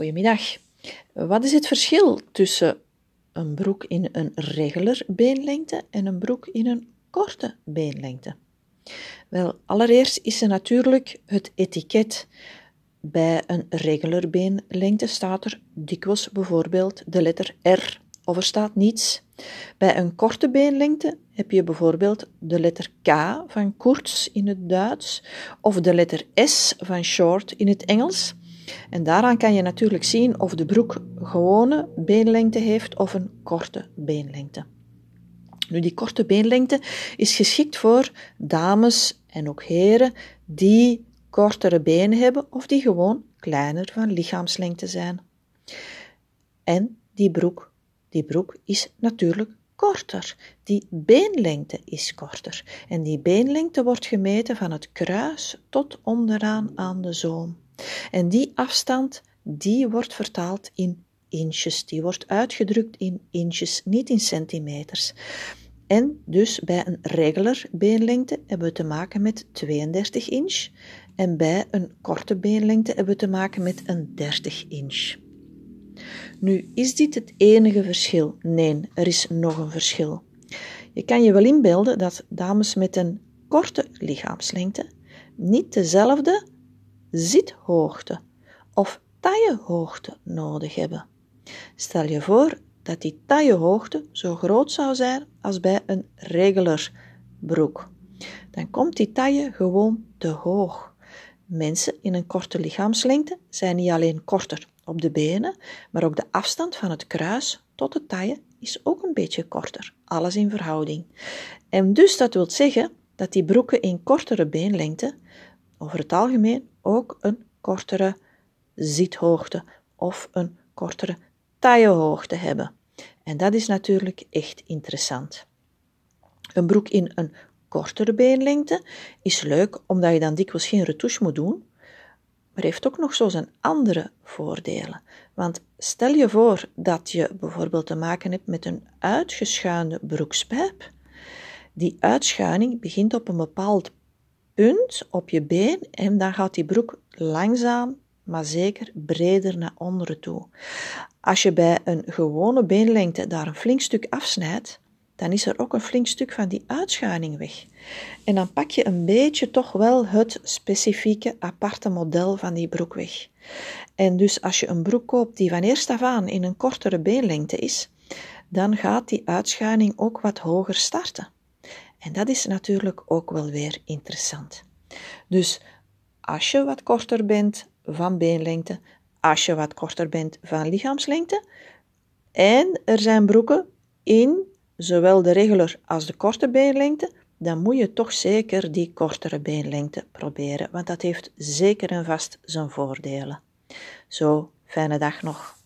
Goedemiddag. Wat is het verschil tussen een broek in een regular beenlengte en een broek in een korte beenlengte? Wel, allereerst is er natuurlijk het etiket. Bij een regular beenlengte staat er dikwijls bijvoorbeeld de letter R of er staat niets. Bij een korte beenlengte heb je bijvoorbeeld de letter K van kurz in het Duits of de letter S van short in het Engels. En daaraan kan je natuurlijk zien of de broek gewone beenlengte heeft of een korte beenlengte. Nu, die korte beenlengte is geschikt voor dames en ook heren die kortere benen hebben of die gewoon kleiner van lichaamslengte zijn. En die broek, die broek is natuurlijk korter. Die beenlengte is korter. En die beenlengte wordt gemeten van het kruis tot onderaan aan de zoom. En die afstand, die wordt vertaald in inches. Die wordt uitgedrukt in inches, niet in centimeters. En dus bij een regular beenlengte hebben we te maken met 32 inch. En bij een korte beenlengte hebben we te maken met een 30 inch. Nu, is dit het enige verschil? Nee, er is nog een verschil. Je kan je wel inbeelden dat dames met een korte lichaamslengte niet dezelfde zithoogte of taillehoogte nodig hebben. Stel je voor dat die taillehoogte zo groot zou zijn als bij een regular broek. Dan komt die taille gewoon te hoog. Mensen in een korte lichaamslengte zijn niet alleen korter op de benen, maar ook de afstand van het kruis tot de taille is ook een beetje korter. Alles in verhouding. En dus dat wil zeggen dat die broeken in kortere beenlengte over het algemeen ook een kortere zithoogte of een kortere taillehoogte hebben. En dat is natuurlijk echt interessant. Een broek in een kortere beenlengte is leuk omdat je dan dikwijls geen retouche moet doen, maar heeft ook nog zo zijn andere voordelen. Want stel je voor dat je bijvoorbeeld te maken hebt met een uitgeschuinde broekspijp. Die uitschuining begint op een bepaald punt op je been en dan gaat die broek langzaam, maar zeker breder naar onderen toe. Als je bij een gewone beenlengte daar een flink stuk afsnijdt, dan is er ook een flink stuk van die uitschuining weg. En dan pak je een beetje toch wel het specifieke aparte model van die broek weg. En dus als je een broek koopt die van eerst af aan in een kortere beenlengte is, dan gaat die uitschuining ook wat hoger starten. En dat is natuurlijk ook wel weer interessant. Dus als je wat korter bent van beenlengte, als je wat korter bent van lichaamslengte, en er zijn broeken in zowel de regular als de korte beenlengte, dan moet je toch zeker die kortere beenlengte proberen, want dat heeft zeker en vast zijn voordelen. Zo, fijne dag nog.